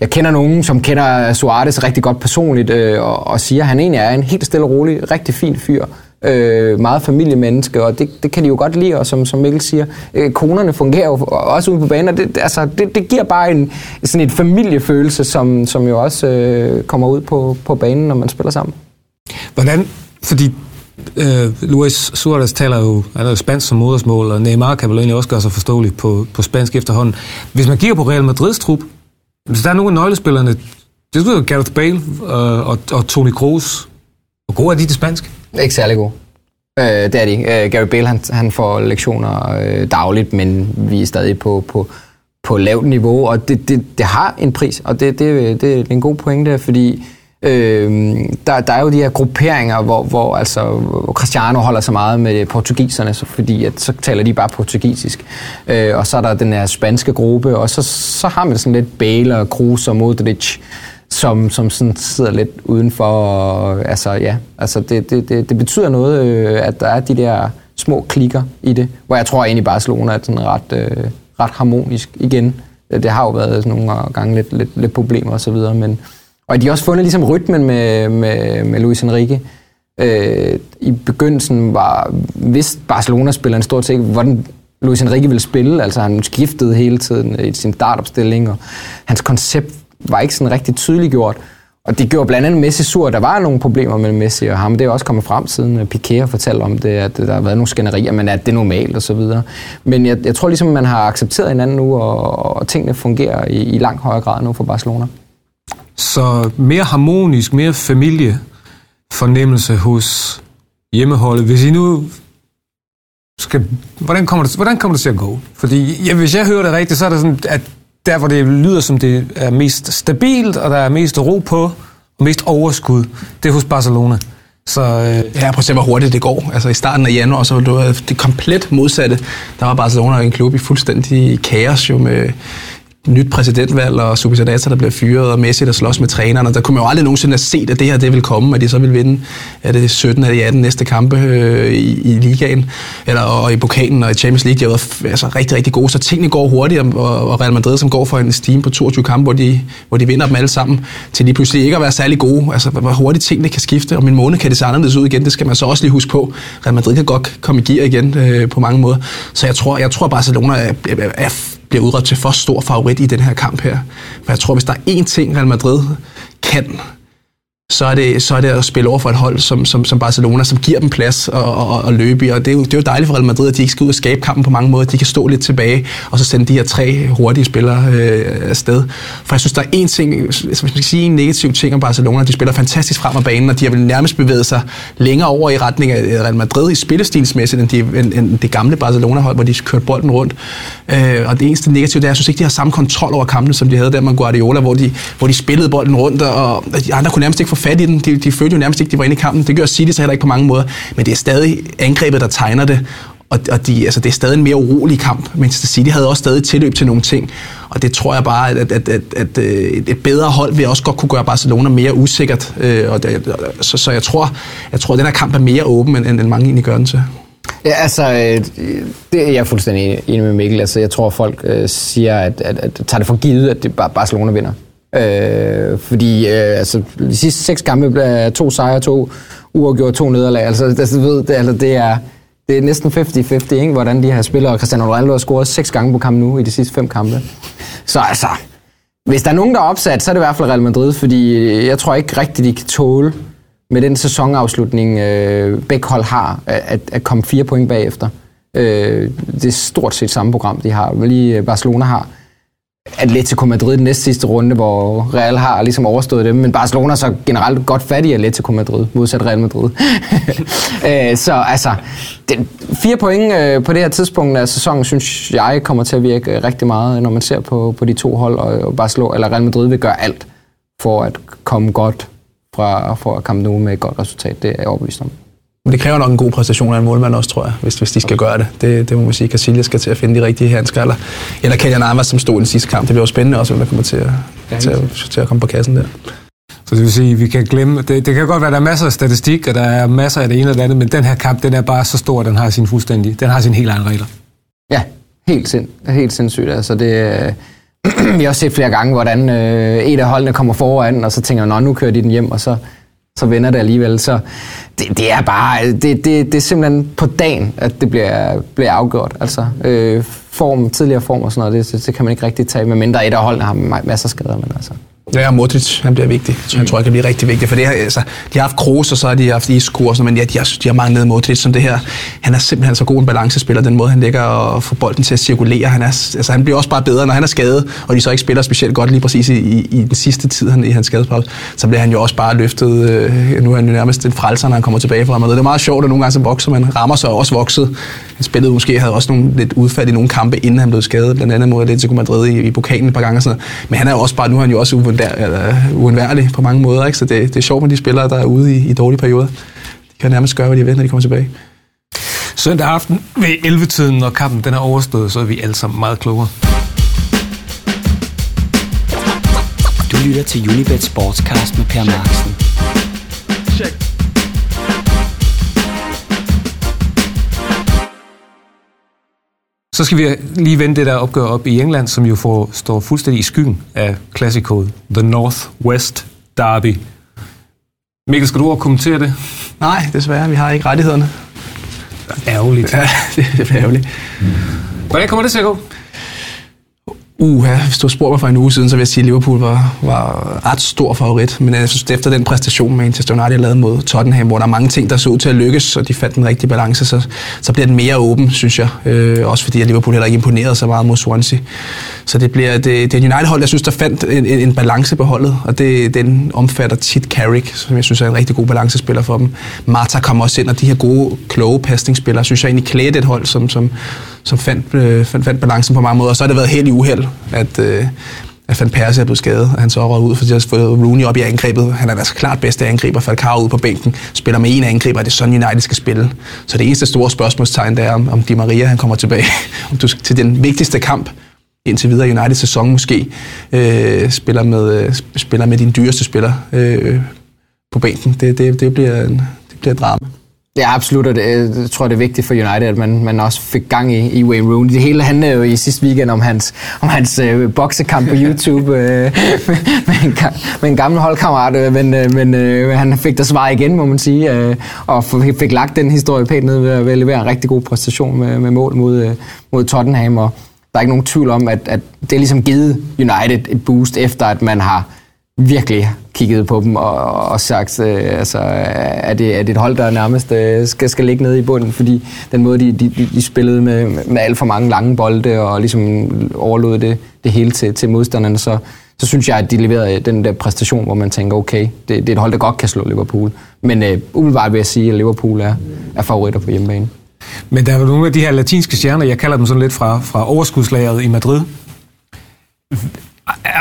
jeg kender nogen, som kender Suarez rigtig godt personligt, øh, og, og siger, at han egentlig er en helt stille og rolig, rigtig fin fyr, øh, meget familiemenneske, og det, det kan de jo godt lide, og som, som Mikkel siger, øh, konerne fungerer jo også ude på banen, og det, altså, det, det giver bare en, sådan et familiefølelse, som, som jo også øh, kommer ud på, på banen, når man spiller sammen. Hvordan, fordi øh, Luis Suarez taler jo, han er jo spansk som modersmål, og Neymar kan vel egentlig også gøre sig forståelig på, på spansk efterhånden. Hvis man kigger på Real Madrids trup, hvis der er nogle af nøglespillerne, det skulle jo Gareth Bale øh, og, og Toni Kroos. Hvor gode er de til spansk? Ikke særlig god. Øh, det er de. Øh, Gary Bale han, han får lektioner øh, dagligt, men vi er stadig på, på, på lavt niveau, og det, det, det har en pris, og det, det, det er en god pointe, fordi øh, der, der er jo de her grupperinger, hvor, hvor, altså, hvor Cristiano holder så meget med portugiserne, så, fordi at, så taler de bare portugisisk. Øh, og så er der den her spanske gruppe, og så, så har man sådan lidt Bale og Kroos og Modric, som, som sådan sidder lidt udenfor. Og, altså, ja, altså det, det, det, det betyder noget, øh, at der er de der små klikker i det, hvor jeg tror egentlig Barcelona er sådan ret, øh, ret harmonisk igen. Det har jo været nogle gange lidt, lidt, lidt problemer osv., men og de har også fundet ligesom rytmen med, med, med Luis Enrique. Øh, I begyndelsen var, vidste Barcelona-spilleren stort set hvordan Luis Enrique ville spille, altså han skiftede hele tiden i sin startopstilling, og hans koncept var ikke sådan rigtig tydeliggjort. Og det gjorde blandt andet Messi sur. Der var nogle problemer mellem Messi og ham. Det er også kommet frem siden Piqué har fortalt om det, at der har været nogle skænderier, men at det er normalt og så videre. Men jeg, jeg tror ligesom, man har accepteret hinanden nu, og, og tingene fungerer i, i langt højere grad nu for Barcelona. Så mere harmonisk, mere familiefornemmelse hos hjemmeholdet. Hvis I nu skal, hvordan, kommer det, hvordan kommer det til at gå? Fordi ja, hvis jeg hører det rigtigt, så er det sådan, at der, hvor det lyder som det er mest stabilt, og der er mest ro på, og mest overskud, det er hos Barcelona. Så, øh, Ja, prøv at se, hvor hurtigt det går. Altså i starten af januar, så var det det komplet modsatte. Der var Barcelona en klub i fuldstændig kaos jo med nyt præsidentvalg og Subisadater, der bliver fyret, og Messi, der slås med trænerne. Der kunne man jo aldrig nogensinde have set, at det her det ville komme, at de så ville vinde er det 17 af de 18 næste kampe øh, i, i ligaen, eller, og i pokalen og i Champions League. De har været altså, rigtig, rigtig gode, så tingene går hurtigt, og, og Real Madrid, som går for en steam på 22 kampe, hvor de, hvor de vinder dem alle sammen, til de pludselig ikke at være særlig gode. Altså, hvor hurtigt tingene kan skifte. og min måned kan det se anderledes ud igen, det skal man så også lige huske på. Real Madrid kan godt komme i gear igen øh, på mange måder. Så jeg tror, jeg tror Barcelona er, er, er bliver udråbt til for stor favorit i den her kamp her. For jeg tror, hvis der er én ting, Real Madrid kan, så er, det, så er det at spille over for et hold som, som, som Barcelona, som giver dem plads og, og, og løbe i. Og det er, jo, det er jo dejligt for Real Madrid, at de ikke skal ud og skabe kampen på mange måder. De kan stå lidt tilbage, og så sende de her tre hurtige spillere øh, afsted. For jeg synes, der er én ting, hvis man skal sige en negativ ting om Barcelona, de spiller fantastisk frem af banen, og de har vel nærmest bevæget sig længere over i retning af Real Madrid i spillestilsmæssigt, end, de, end, end det gamle Barcelona-hold, hvor de kørte bolden rundt. Øh, og det eneste negative, det er, at jeg synes ikke, de har samme kontrol over kampene, som de havde der med Guardiola, hvor de, hvor de spillede bolden rundt, og de andre kunne nærmest ikke få fat i den. De, de følte jo nærmest ikke, de var inde i kampen. Det gør City så heller ikke på mange måder. Men det er stadig angrebet, der tegner det. Og, og de, altså, det er stadig en mere urolig kamp. Manchester City havde også stadig tilløb til nogle ting. Og det tror jeg bare, at, at, at, at, at øh, et bedre hold vil også godt kunne gøre Barcelona mere usikkert. Øh, og det, så, så jeg tror, jeg tror, at den her kamp er mere åben, end, end mange egentlig gør den til. Ja, altså, øh, det er jeg fuldstændig enig med Mikkel. Altså, jeg tror, folk øh, siger, at, at, at, at tager det for givet, at det bare Barcelona vinder. Øh, fordi øh, altså, de sidste seks kampe er to sejre, to uafgjort, to nederlag. Altså, altså, ved, det, altså, det er det er næsten 50-50, ikke? hvordan de her spillere. Cristiano Ronaldo har scoret seks gange på kamp nu i de sidste fem kampe. Så altså, hvis der er nogen, der er opsat, så er det i hvert fald Real Madrid, fordi øh, jeg tror ikke rigtigt, de kan tåle med den sæsonafslutning, øh, begge hold har, at, at komme fire point bagefter. Øh, det er stort set samme program, de har. Lige øh, Barcelona har Atletico Madrid den næste sidste runde, hvor Real har ligesom overstået dem, men Barcelona er så generelt godt fat i Atletico Madrid, modsat Real Madrid. Øh, så altså, den, fire point øh, på det her tidspunkt af sæsonen, synes jeg kommer til at virke øh, rigtig meget, når man ser på, på de to hold, og Barcelona, eller Real Madrid vil gøre alt for at komme godt fra for at komme nu med et godt resultat. Det er jeg overbevist om. Men det kræver nok en god præstation af en målmand også, tror jeg, hvis, hvis de skal gøre det. Det, det må man sige. Casillas skal til at finde de rigtige handsker, eller, eller Kenyan Navas, som stod i den sidste kamp. Det bliver jo spændende også, hvem der kommer til at, ja, til, at, til at komme på kassen der. Så det vil sige, at vi kan glemme, det, det kan godt være, at der er masser af statistik, og der er masser af det ene og det andet, men den her kamp, den er bare så stor, den har sin fuldstændig, den har sin helt egen regler. Ja, helt, sind, helt sindssygt. Altså det, vi har også set flere gange, hvordan øh, et af holdene kommer foran, og så tænker man, nu kører de den hjem, og så, så vender det alligevel. Så det, det er bare, det, det, det er simpelthen på dagen, at det bliver, bliver afgjort. Altså øh, form, tidligere form og sådan noget, det, det, det kan man ikke rigtig tage, medmindre et af holdene har masser af skader. Men altså. Ja, Modric, han bliver vigtig. Så han tror, jeg kan blive rigtig vigtig. For det her, altså, de har haft Kroos, og så har de haft Isco og sådan, men ja, de, har, de har manglet Modric som det her. Han er simpelthen så god en balancespiller, den måde, han lægger og får bolden til at cirkulere. Han, er, altså, han bliver også bare bedre, når han er skadet, og de så ikke spiller specielt godt lige præcis i, i, i den sidste tid han, i hans skadespause. Så bliver han jo også bare løftet. Øh, nu er han jo nærmest en frelser, når han kommer tilbage fra Madrid. Det er meget sjovt, at nogle gange så vokser man. Rammer så også vokset. Han spillede måske, havde også nogle lidt udfald i nogle kampe, inden han blev skadet, blandt andet mod Atletico Madrid i, i pokalen et par gange og sådan noget. Men han er jo også bare, nu er han jo også uundværlig på mange måder, ikke? så det, det er sjovt med de spillere, der er ude i, i dårlige perioder. De kan nærmest gøre, hvad de vil, når de kommer tilbage. Søndag aften ved 11-tiden, når kampen den er overstået, så er vi alle sammen meget klogere. Du lytter til Unibet Sportscast med Per Marksen. Check. Så skal vi lige vende det der opgør op i England, som jo får, står fuldstændig i skyggen af klassikoet The North West Derby. Mikkel, skal du kommentere det? Nej, desværre. Vi har ikke rettighederne. Ærgerligt. Ja, det er ærgerligt. Hvordan kommer det til at gå? Uha, hvis du spurgte mig for en uge siden, så vil jeg sige, at Liverpool var, var ret stor favorit. Men jeg synes, efter den præstation, Manchester United lavede mod Tottenham, hvor der er mange ting, der så ud til at lykkes, og de fandt den rigtige balance, så, så bliver den mere åben, synes jeg. Øh, også fordi, at Liverpool heller ikke imponerede så meget mod Swansea. Så det bliver det, det er United-hold, jeg synes, der fandt en, en, en balance på holdet, og det, den omfatter tit Carrick, som jeg synes er en rigtig god balancespiller for dem. Marta kommer også ind, og de her gode, kloge pasningsspillere, synes jeg egentlig klæder et hold, som, som, som fandt, øh, fandt, fandt balancen på mange måder. Og så har det været helt i uheld, at, øh, at Van Persie er blevet skadet, og han så røget ud, fordi de har fået Rooney op i angrebet. Han er altså klart bedste angriber, Falcao ud på bænken, spiller med en angriber, og det er sådan United skal spille. Så det eneste store spørgsmålstegn, det er, om, om Di Maria han kommer tilbage om du, til den vigtigste kamp indtil videre United sæson måske, øh, spiller, med, øh, spiller med din dyreste spiller øh, på bænken. Det, det, det, bliver, en, det bliver et drama. Ja, absolut, og det, øh, jeg tror, det er vigtigt for United, at man, man også fik gang i, i Wayne Rooney. Det hele handlede jo i sidste weekend om hans, om hans øh, boksekamp på YouTube øh, med, en, med en gammel holdkammerat, øh, men, øh, men øh, han fik der svar igen, må man sige, øh, og fik lagt den historie pænt ned ved at levere en rigtig god præstation med, med mål mod, øh, mod Tottenham, og der er ikke nogen tvivl om, at, at det er ligesom givet United et boost, efter at man har virkelig kigget på dem og, og sagt, øh, altså, er, det, er det et hold, der nærmest øh, skal, skal ligge nede i bunden, fordi den måde, de, de, de spillede med, med alt for mange lange bolde og ligesom overlod det, det hele til, til modstanderne, så, så synes jeg, at de leverede den der præstation, hvor man tænker, okay, det, det er et hold, der godt kan slå Liverpool. Men øh, umiddelbart vil jeg sige, at Liverpool er, er favoritter på hjemmebane. Men der er jo nogle af de her latinske stjerner, jeg kalder dem sådan lidt fra, fra overskudslageret i Madrid.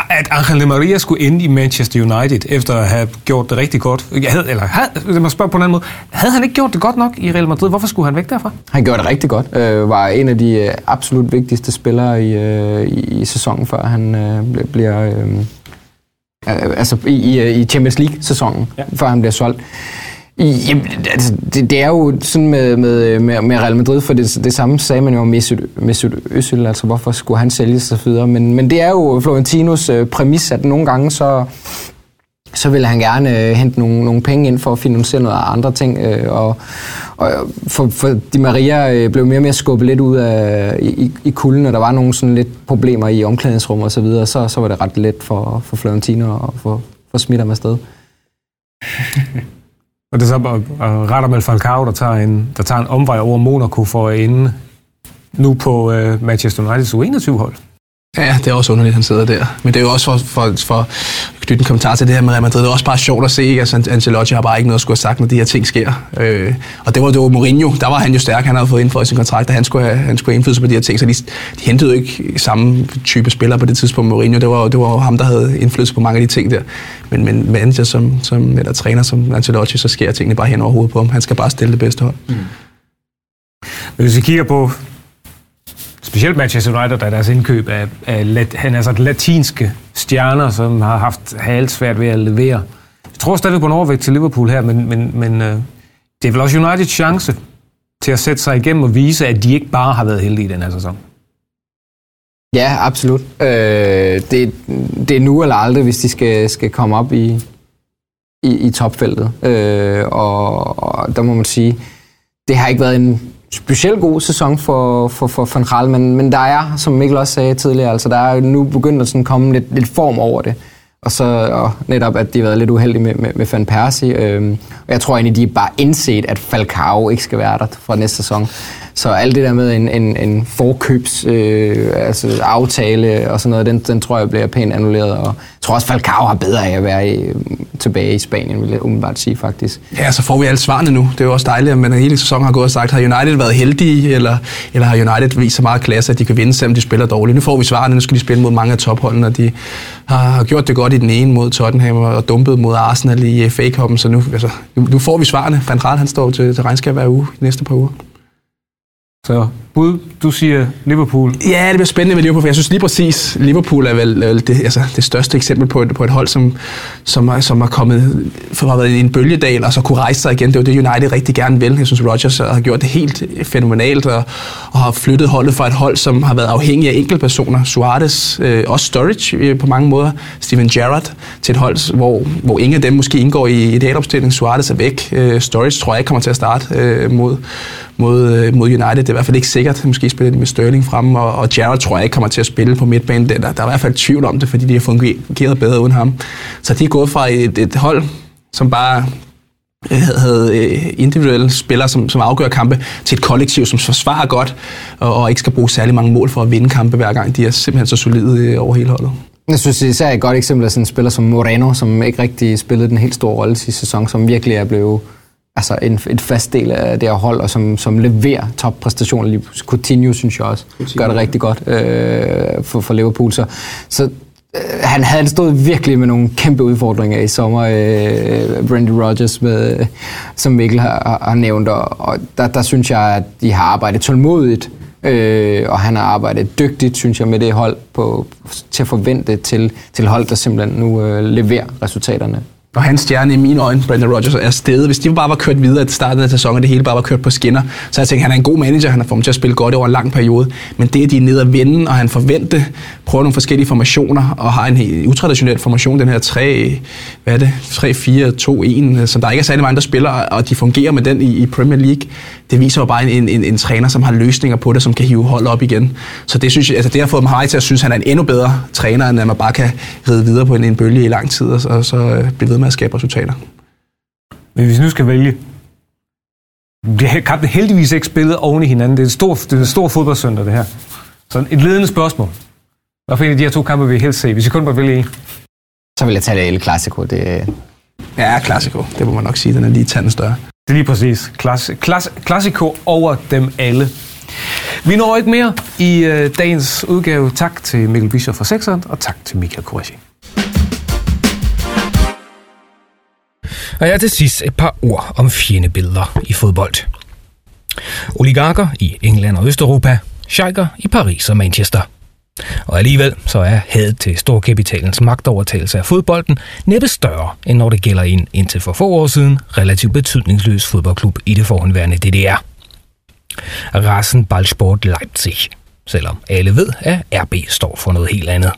At Angel Maria skulle ende i Manchester United, efter at have gjort det rigtig godt. Jeg havde, eller havde, lad mig spørge på en anden måde. Havde han ikke gjort det godt nok i Real Madrid? Hvorfor skulle han væk derfra? Han gjorde det rigtig godt. Øh, var en af de øh, absolut vigtigste spillere i, øh, i, i sæsonen, før han øh, bliver... Øh, altså i, i Champions League-sæsonen, ja. før han bliver solgt. Jamen, altså, det, det er jo sådan med, med, med, med Real Madrid, for det, det samme sagde man jo om Mesut, Mesut Özil, altså hvorfor skulle han sælges så videre. Men, men det er jo Florentinos øh, præmis, at nogle gange så, så vil han gerne øh, hente nogle, nogle penge ind for at finansiere noget andre ting. Øh, og, og for, for Di Maria øh, blev mere og mere skubbet lidt ud af, i, i kulden, og der var nogle sådan lidt problemer i omklædningsrum og så videre, så, så var det ret let for, for Florentino at få, få smidt ham afsted. Og det er så Radamel øh, Falcao, der tager en, der tager en omvej over Monaco for at ende nu på øh, Manchester Uniteds U21-hold. Ja, det er også underligt, at han sidder der. Men det er jo også for, for, for at knytte en kommentar til det her med Real Madrid. Det er også bare sjovt at se, ikke? Altså, Ancelotti har bare ikke noget at skulle have sagt, når de her ting sker. Øh, og det var jo Mourinho, der var han jo stærk. Han havde fået indført sin kontrakt, og han skulle have, han skulle have indflydelse på de her ting. Så de, de hentede jo ikke samme type spillere på det tidspunkt, Mourinho. Det var, det var ham, der havde indflydelse på mange af de ting der. Men, men manager som, som, eller træner som Ancelotti, så sker tingene bare hen over hovedet på ham. Han skal bare stille det bedste hold. Mm. Hvis vi kigger på specielt Manchester United, der er deres indkøb af, af lat, han er altså latinske stjerner, som har haft halvt svært ved at levere. Jeg tror stadig på en overvægt til Liverpool her, men, men, men øh, det er vel også Uniteds chance til at sætte sig igennem og vise, at de ikke bare har været heldige i den her sæson. Ja, absolut. Øh, det, det er nu eller aldrig, hvis de skal, skal komme op i, i, i topfeltet. Øh, og, og der må man sige, det har ikke været en specielt god sæson for, for, for Van Gaal, men, men der er, som Mikkel også sagde tidligere, altså der er nu begyndt at sådan komme lidt, lidt form over det. Og så og netop, at de har været lidt uheldige med, med, med Van Persie. Øhm, og jeg tror egentlig, de er bare indset, at Falcao ikke skal være der fra næste sæson. Så alt det der med en, en, en forkøbs øh, altså aftale og sådan noget, den, den tror jeg bliver pænt annulleret. Og jeg tror også, Falcao har bedre af at være i, tilbage i Spanien, vil jeg umiddelbart sige faktisk. Ja, så får vi alle svarene nu. Det er jo også dejligt, at man hele sæsonen har gået og sagt, har United været heldige, eller, eller har United vist så meget klasse, at de kan vinde, selvom de spiller dårligt. Nu får vi svarene, nu skal de spille mod mange af topholdene, og de har, har gjort det godt i den ene mod Tottenham og dumpet mod Arsenal i FA Cup'en, så nu, altså, nu, nu får vi svarene. Van Raal, han står til, til regnskab hver uge i næste par uger. Så bud, du siger Liverpool. Ja, det bliver spændende med Liverpool, for jeg synes lige præcis, Liverpool er vel, vel det, altså, det største eksempel på et, på et hold, som, som, er, som er kommet for har været i en bølgedal, og så kunne rejse sig igen. Det er jo det, United rigtig gerne vil. Jeg synes, Rodgers har gjort det helt fænomenalt, og, og har flyttet holdet fra et hold, som har været afhængig af enkeltpersoner. Suarez, øh, også Sturridge øh, på mange måder, Steven Gerrard, til et hold, hvor, hvor ingen af dem måske indgår i idealopstillingen. Suarez er væk. Øh, Sturridge tror jeg ikke kommer til at starte øh, mod, mod, øh, mod United. Det er i hvert fald ikke sikkert. Måske spiller de med Sterling frem, og, og Jared tror jeg ikke kommer til at spille på midtbanen. Der, der er i hvert fald tvivl om det, fordi de har fungeret bedre uden ham. Så de er gået fra et, et hold, som bare øh, havde øh, individuelle spillere, som, som afgør kampe, til et kollektiv, som forsvarer godt, og, og ikke skal bruge særlig mange mål for at vinde kampe hver gang. De er simpelthen så solide øh, over hele holdet. Jeg synes især et godt eksempel er sådan en spiller som Moreno, som ikke rigtig spillede den helt store rolle sidste sæson, som virkelig er blevet altså en, en fast del af det her hold, og som, som leverer toppræstationer. Coutinho, synes jeg også, Coutinho. gør det rigtig godt øh, for, for Liverpool. Så, så øh, han havde stået virkelig med nogle kæmpe udfordringer i sommer, øh, Brandy Rogers, med, som Mikkel har, har nævnt, og, og der, der synes jeg, at de har arbejdet tålmodigt, øh, og han har arbejdet dygtigt, synes jeg, med det hold på, til at forvente til, til hold, der simpelthen nu øh, leverer resultaterne og hans stjerne i mine øjne, Brendan Rodgers, er stedet. Hvis de bare var kørt videre til starten af sæsonen, og det hele bare var kørt på skinner, så jeg tænkt, han er en god manager, han har fået til at spille godt over en lang periode. Men det, at de er nede og vende, og han forventer, prøver nogle forskellige formationer, og har en helt utraditionel formation, den her 3, hvad er det, 3, 4, 2, 1, som der ikke er særlig mange, der spiller, og de fungerer med den i, i Premier League. Det viser jo bare en, en, en, træner, som har løsninger på det, som kan hive hold op igen. Så det, synes jeg, altså det har fået mig til at synes, at han er en endnu bedre træner, end at man bare kan ride videre på en, en bølge i lang tid, og så, og så øh, blive ved med at skabe resultater. Men hvis nu skal vælge, det kampen heldigvis ikke spillet oven i hinanden. Det er en stor, det er en stor fodboldsøndag, det her. Så et ledende spørgsmål. Hvad for en af de her to kampe vil I helst se? Hvis I kun må vælge en. Så vil jeg tage det El Clasico. Det... Ja, Clasico. Det må man nok sige. Den er lige tanden større. Det er lige præcis. Klass, klass, Clasico over dem alle. Vi når ikke mere i øh, dagens udgave. Tak til Mikkel Bischoff fra Sexeren, og tak til Michael Koreshi. Og jeg til sidst et par ord om fjendebilleder i fodbold. Oligarker i England og Østeuropa, sheiker i Paris og Manchester. Og alligevel så er hadet til storkapitalens magtovertagelse af fodbolden næppe større, end når det gælder en indtil for få år siden relativt betydningsløs fodboldklub i det forhåndværende DDR. Rassen Ballsport Leipzig, selvom alle ved, at RB står for noget helt andet.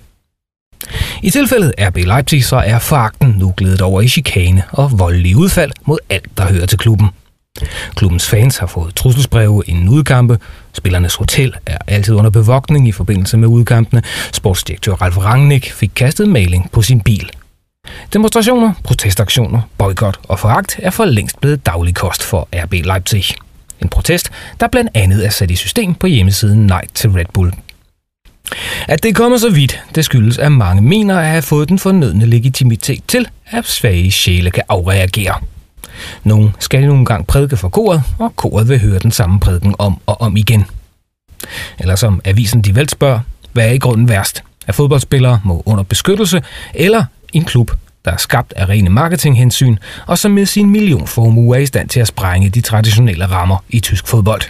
I tilfældet RB Leipzig så er fakten nu glædet over i chikane og voldelige udfald mod alt, der hører til klubben. Klubbens fans har fået trusselsbreve inden udkampe. Spillernes hotel er altid under bevogtning i forbindelse med udkampene. Sportsdirektør Ralf Rangnick fik kastet maling på sin bil. Demonstrationer, protestaktioner, boykot og foragt er for længst blevet daglig kost for RB Leipzig. En protest, der blandt andet er sat i system på hjemmesiden Nej til Red Bull at det kommer så vidt, det skyldes, at mange mener at have fået den fornødne legitimitet til, at svage sjæle kan afreagere. Nogle skal nogle gang prædike for koret, og koret vil høre den samme prædiken om og om igen. Eller som avisen De Velt spørger, hvad er i grunden værst? At fodboldspillere må under beskyttelse, eller en klub, der er skabt af rene marketinghensyn, og som med sin millionformue er i stand til at sprænge de traditionelle rammer i tysk fodbold.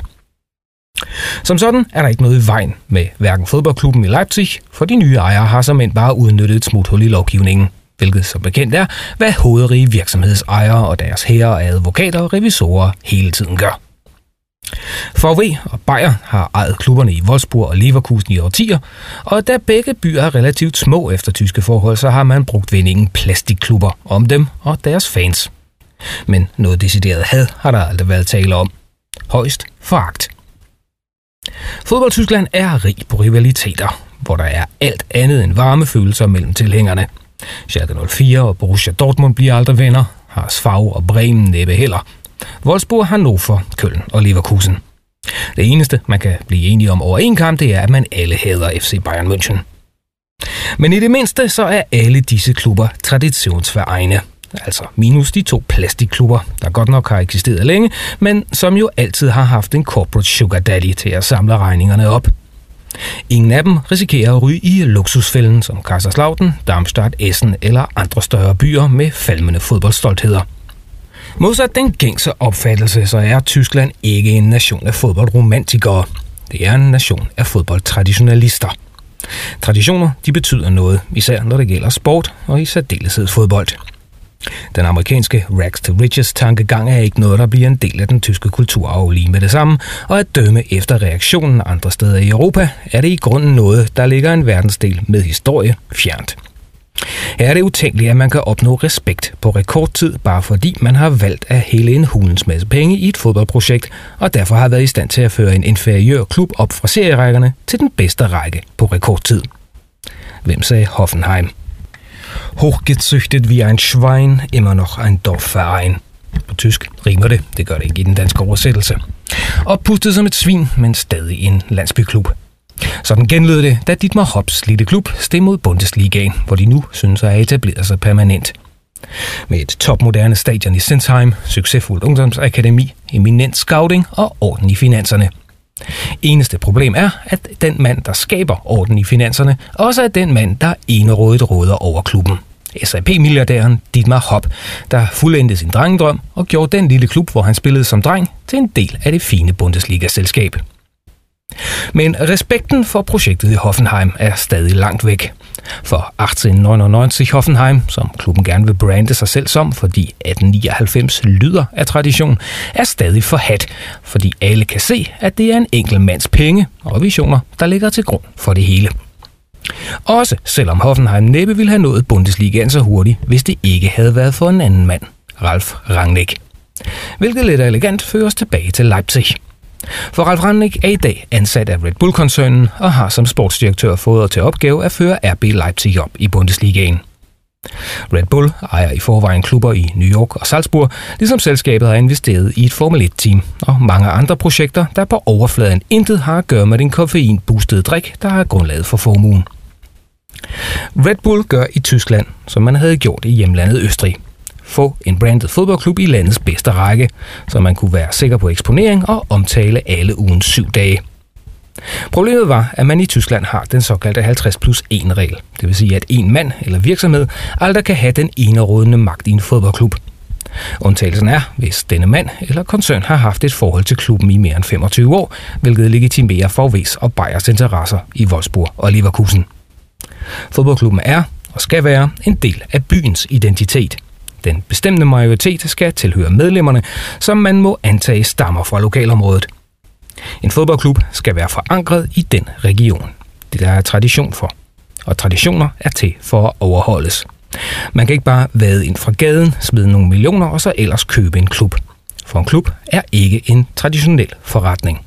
Som sådan er der ikke noget i vejen med hverken fodboldklubben i Leipzig, for de nye ejere har som end bare udnyttet et smuthul i lovgivningen, hvilket som bekendt er, hvad hovedrige virksomhedsejere og deres herrer og advokater og revisorer hele tiden gør. VW og Bayer har ejet klubberne i Wolfsburg og Leverkusen i årtier, og da begge byer er relativt små efter tyske forhold, så har man brugt vendingen plastikklubber om dem og deres fans. Men noget decideret had har der aldrig været tale om. Højst foragt. Fodbold-Tyskland er rig på rivaliteter, hvor der er alt andet end varme følelser mellem tilhængerne. Schalke 04 og Borussia Dortmund bliver aldrig venner, har Svag og Bremen næppe heller. Wolfsburg, Hannover, Køln og Leverkusen. Det eneste, man kan blive enige om over en kamp, det er, at man alle hader FC Bayern München. Men i det mindste, så er alle disse klubber traditionsveregne altså minus de to plastikklubber, der godt nok har eksisteret længe, men som jo altid har haft en corporate sugar daddy til at samle regningerne op. Ingen af dem risikerer at ryge i luksusfælden som Kaiserslautern, Darmstadt, Essen eller andre større byer med falmende fodboldstoltheder. Modsat den gængse opfattelse, så er Tyskland ikke en nation af fodboldromantikere. Det er en nation af fodboldtraditionalister. Traditioner de betyder noget, især når det gælder sport og i særdeleshed fodbold. Den amerikanske rags to riches tankegang er ikke noget, der bliver en del af den tyske kulturarv lige med det samme, og at dømme efter reaktionen andre steder i Europa, er det i grunden noget, der ligger en verdensdel med historie fjernt. Her er det utænkeligt, at man kan opnå respekt på rekordtid, bare fordi man har valgt at hælde en hulens masse penge i et fodboldprojekt, og derfor har været i stand til at føre en inferiør klub op fra serierækkerne til den bedste række på rekordtid. Hvem sagde Hoffenheim? Hochgezüchtet wie ein Schwein, immer noch ein Dorfverein. På tysk rimer det, det gør det ikke i den danske oversættelse. Oppustet som et svin, men stadig en landsbyklub. Sådan genlød det, da Dietmar Hops lille klub steg mod Bundesligaen, hvor de nu synes at have etableret sig permanent. Med et topmoderne stadion i Sinsheim, succesfuldt ungdomsakademi, eminent scouting og orden i finanserne. Eneste problem er, at den mand, der skaber orden i finanserne, også er den mand, der enerådigt råder over klubben. SAP-milliardæren Dietmar Hopp, der fuldendte sin drengedrøm og gjorde den lille klub, hvor han spillede som dreng, til en del af det fine Bundesliga-selskab. Men respekten for projektet i Hoffenheim er stadig langt væk. For 1899 Hoffenheim, som klubben gerne vil brande sig selv som, fordi 1899 lyder af tradition, er stadig forhat, fordi alle kan se, at det er en enkelt mands penge og visioner, der ligger til grund for det hele. Også selvom Hoffenheim næppe ville have nået Bundesligaen så hurtigt, hvis det ikke havde været for en anden mand, Ralf Rangnick. Hvilket lidt elegant fører os tilbage til Leipzig. For Ralf Rangnick er i dag ansat af Red Bull-koncernen og har som sportsdirektør fået til opgave at føre RB Leipzig op i Bundesligaen. Red Bull ejer i forvejen klubber i New York og Salzburg, ligesom selskabet har investeret i et Formel 1-team og mange andre projekter, der på overfladen intet har at gøre med den koffeinboostede drik, der er grundlaget for formuen. Red Bull gør i Tyskland, som man havde gjort i hjemlandet Østrig. Få en branded fodboldklub i landets bedste række, så man kunne være sikker på eksponering og omtale alle ugens syv dage. Problemet var, at man i Tyskland har den såkaldte 50 plus 1 regel. Det vil sige, at en mand eller virksomhed aldrig kan have den enerådende magt i en fodboldklub. Undtagelsen er, hvis denne mand eller koncern har haft et forhold til klubben i mere end 25 år, hvilket legitimerer VV's og Bayers interesser i Wolfsburg og Leverkusen. Fodboldklubben er og skal være en del af byens identitet. Den bestemte majoritet skal tilhøre medlemmerne, som man må antage stammer fra lokalområdet. En fodboldklub skal være forankret i den region. Det der er tradition for. Og traditioner er til for at overholdes. Man kan ikke bare vade ind fra gaden, smide nogle millioner og så ellers købe en klub. For en klub er ikke en traditionel forretning.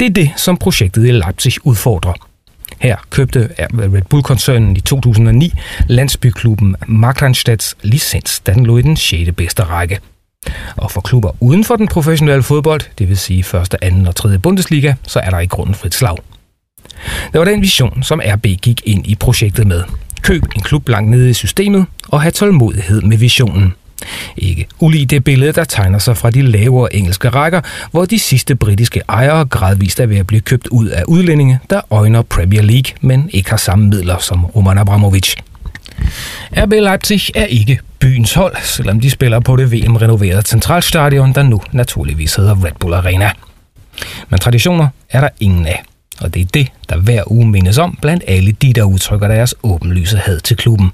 Det er det, som projektet i Leipzig udfordrer. Her købte Red Bull-koncernen i 2009 landsbyklubben Markranstedts licens, da den lå i den 6. bedste række. Og for klubber uden for den professionelle fodbold, det vil sige første, anden og tredje Bundesliga, så er der i grunden frit slag. Det var den vision, som RB gik ind i projektet med. Køb en klub langt nede i systemet og have tålmodighed med visionen – ikke ulig det billede, der tegner sig fra de lavere engelske rækker, hvor de sidste britiske ejere gradvist er ved at blive købt ud af udlændinge, der øjner Premier League, men ikke har samme midler som Roman Abramovic. RB Leipzig er ikke byens hold, selvom de spiller på det VM-renoverede centralstadion, der nu naturligvis hedder Red Bull Arena. Men traditioner er der ingen af, og det er det, der hver uge mindes om blandt alle de, der udtrykker deres åbenlyse had til klubben.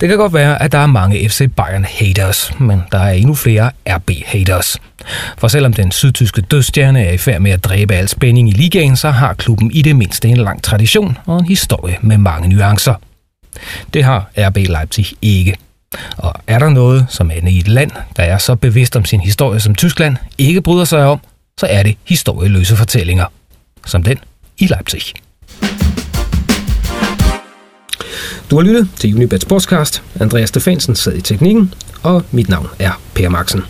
Det kan godt være, at der er mange FC Bayern haters, men der er endnu flere RB haters. For selvom den sydtyske dødstjerne er i færd med at dræbe al spænding i ligaen, så har klubben i det mindste en lang tradition og en historie med mange nuancer. Det har RB Leipzig ikke. Og er der noget, som ender i et land, der er så bevidst om sin historie som Tyskland, ikke bryder sig om, så er det historieløse fortællinger. Som den i Leipzig. Du har lyttet til Unibet Sportscast. Andreas Stefansen sad i teknikken, og mit navn er Per Maxen.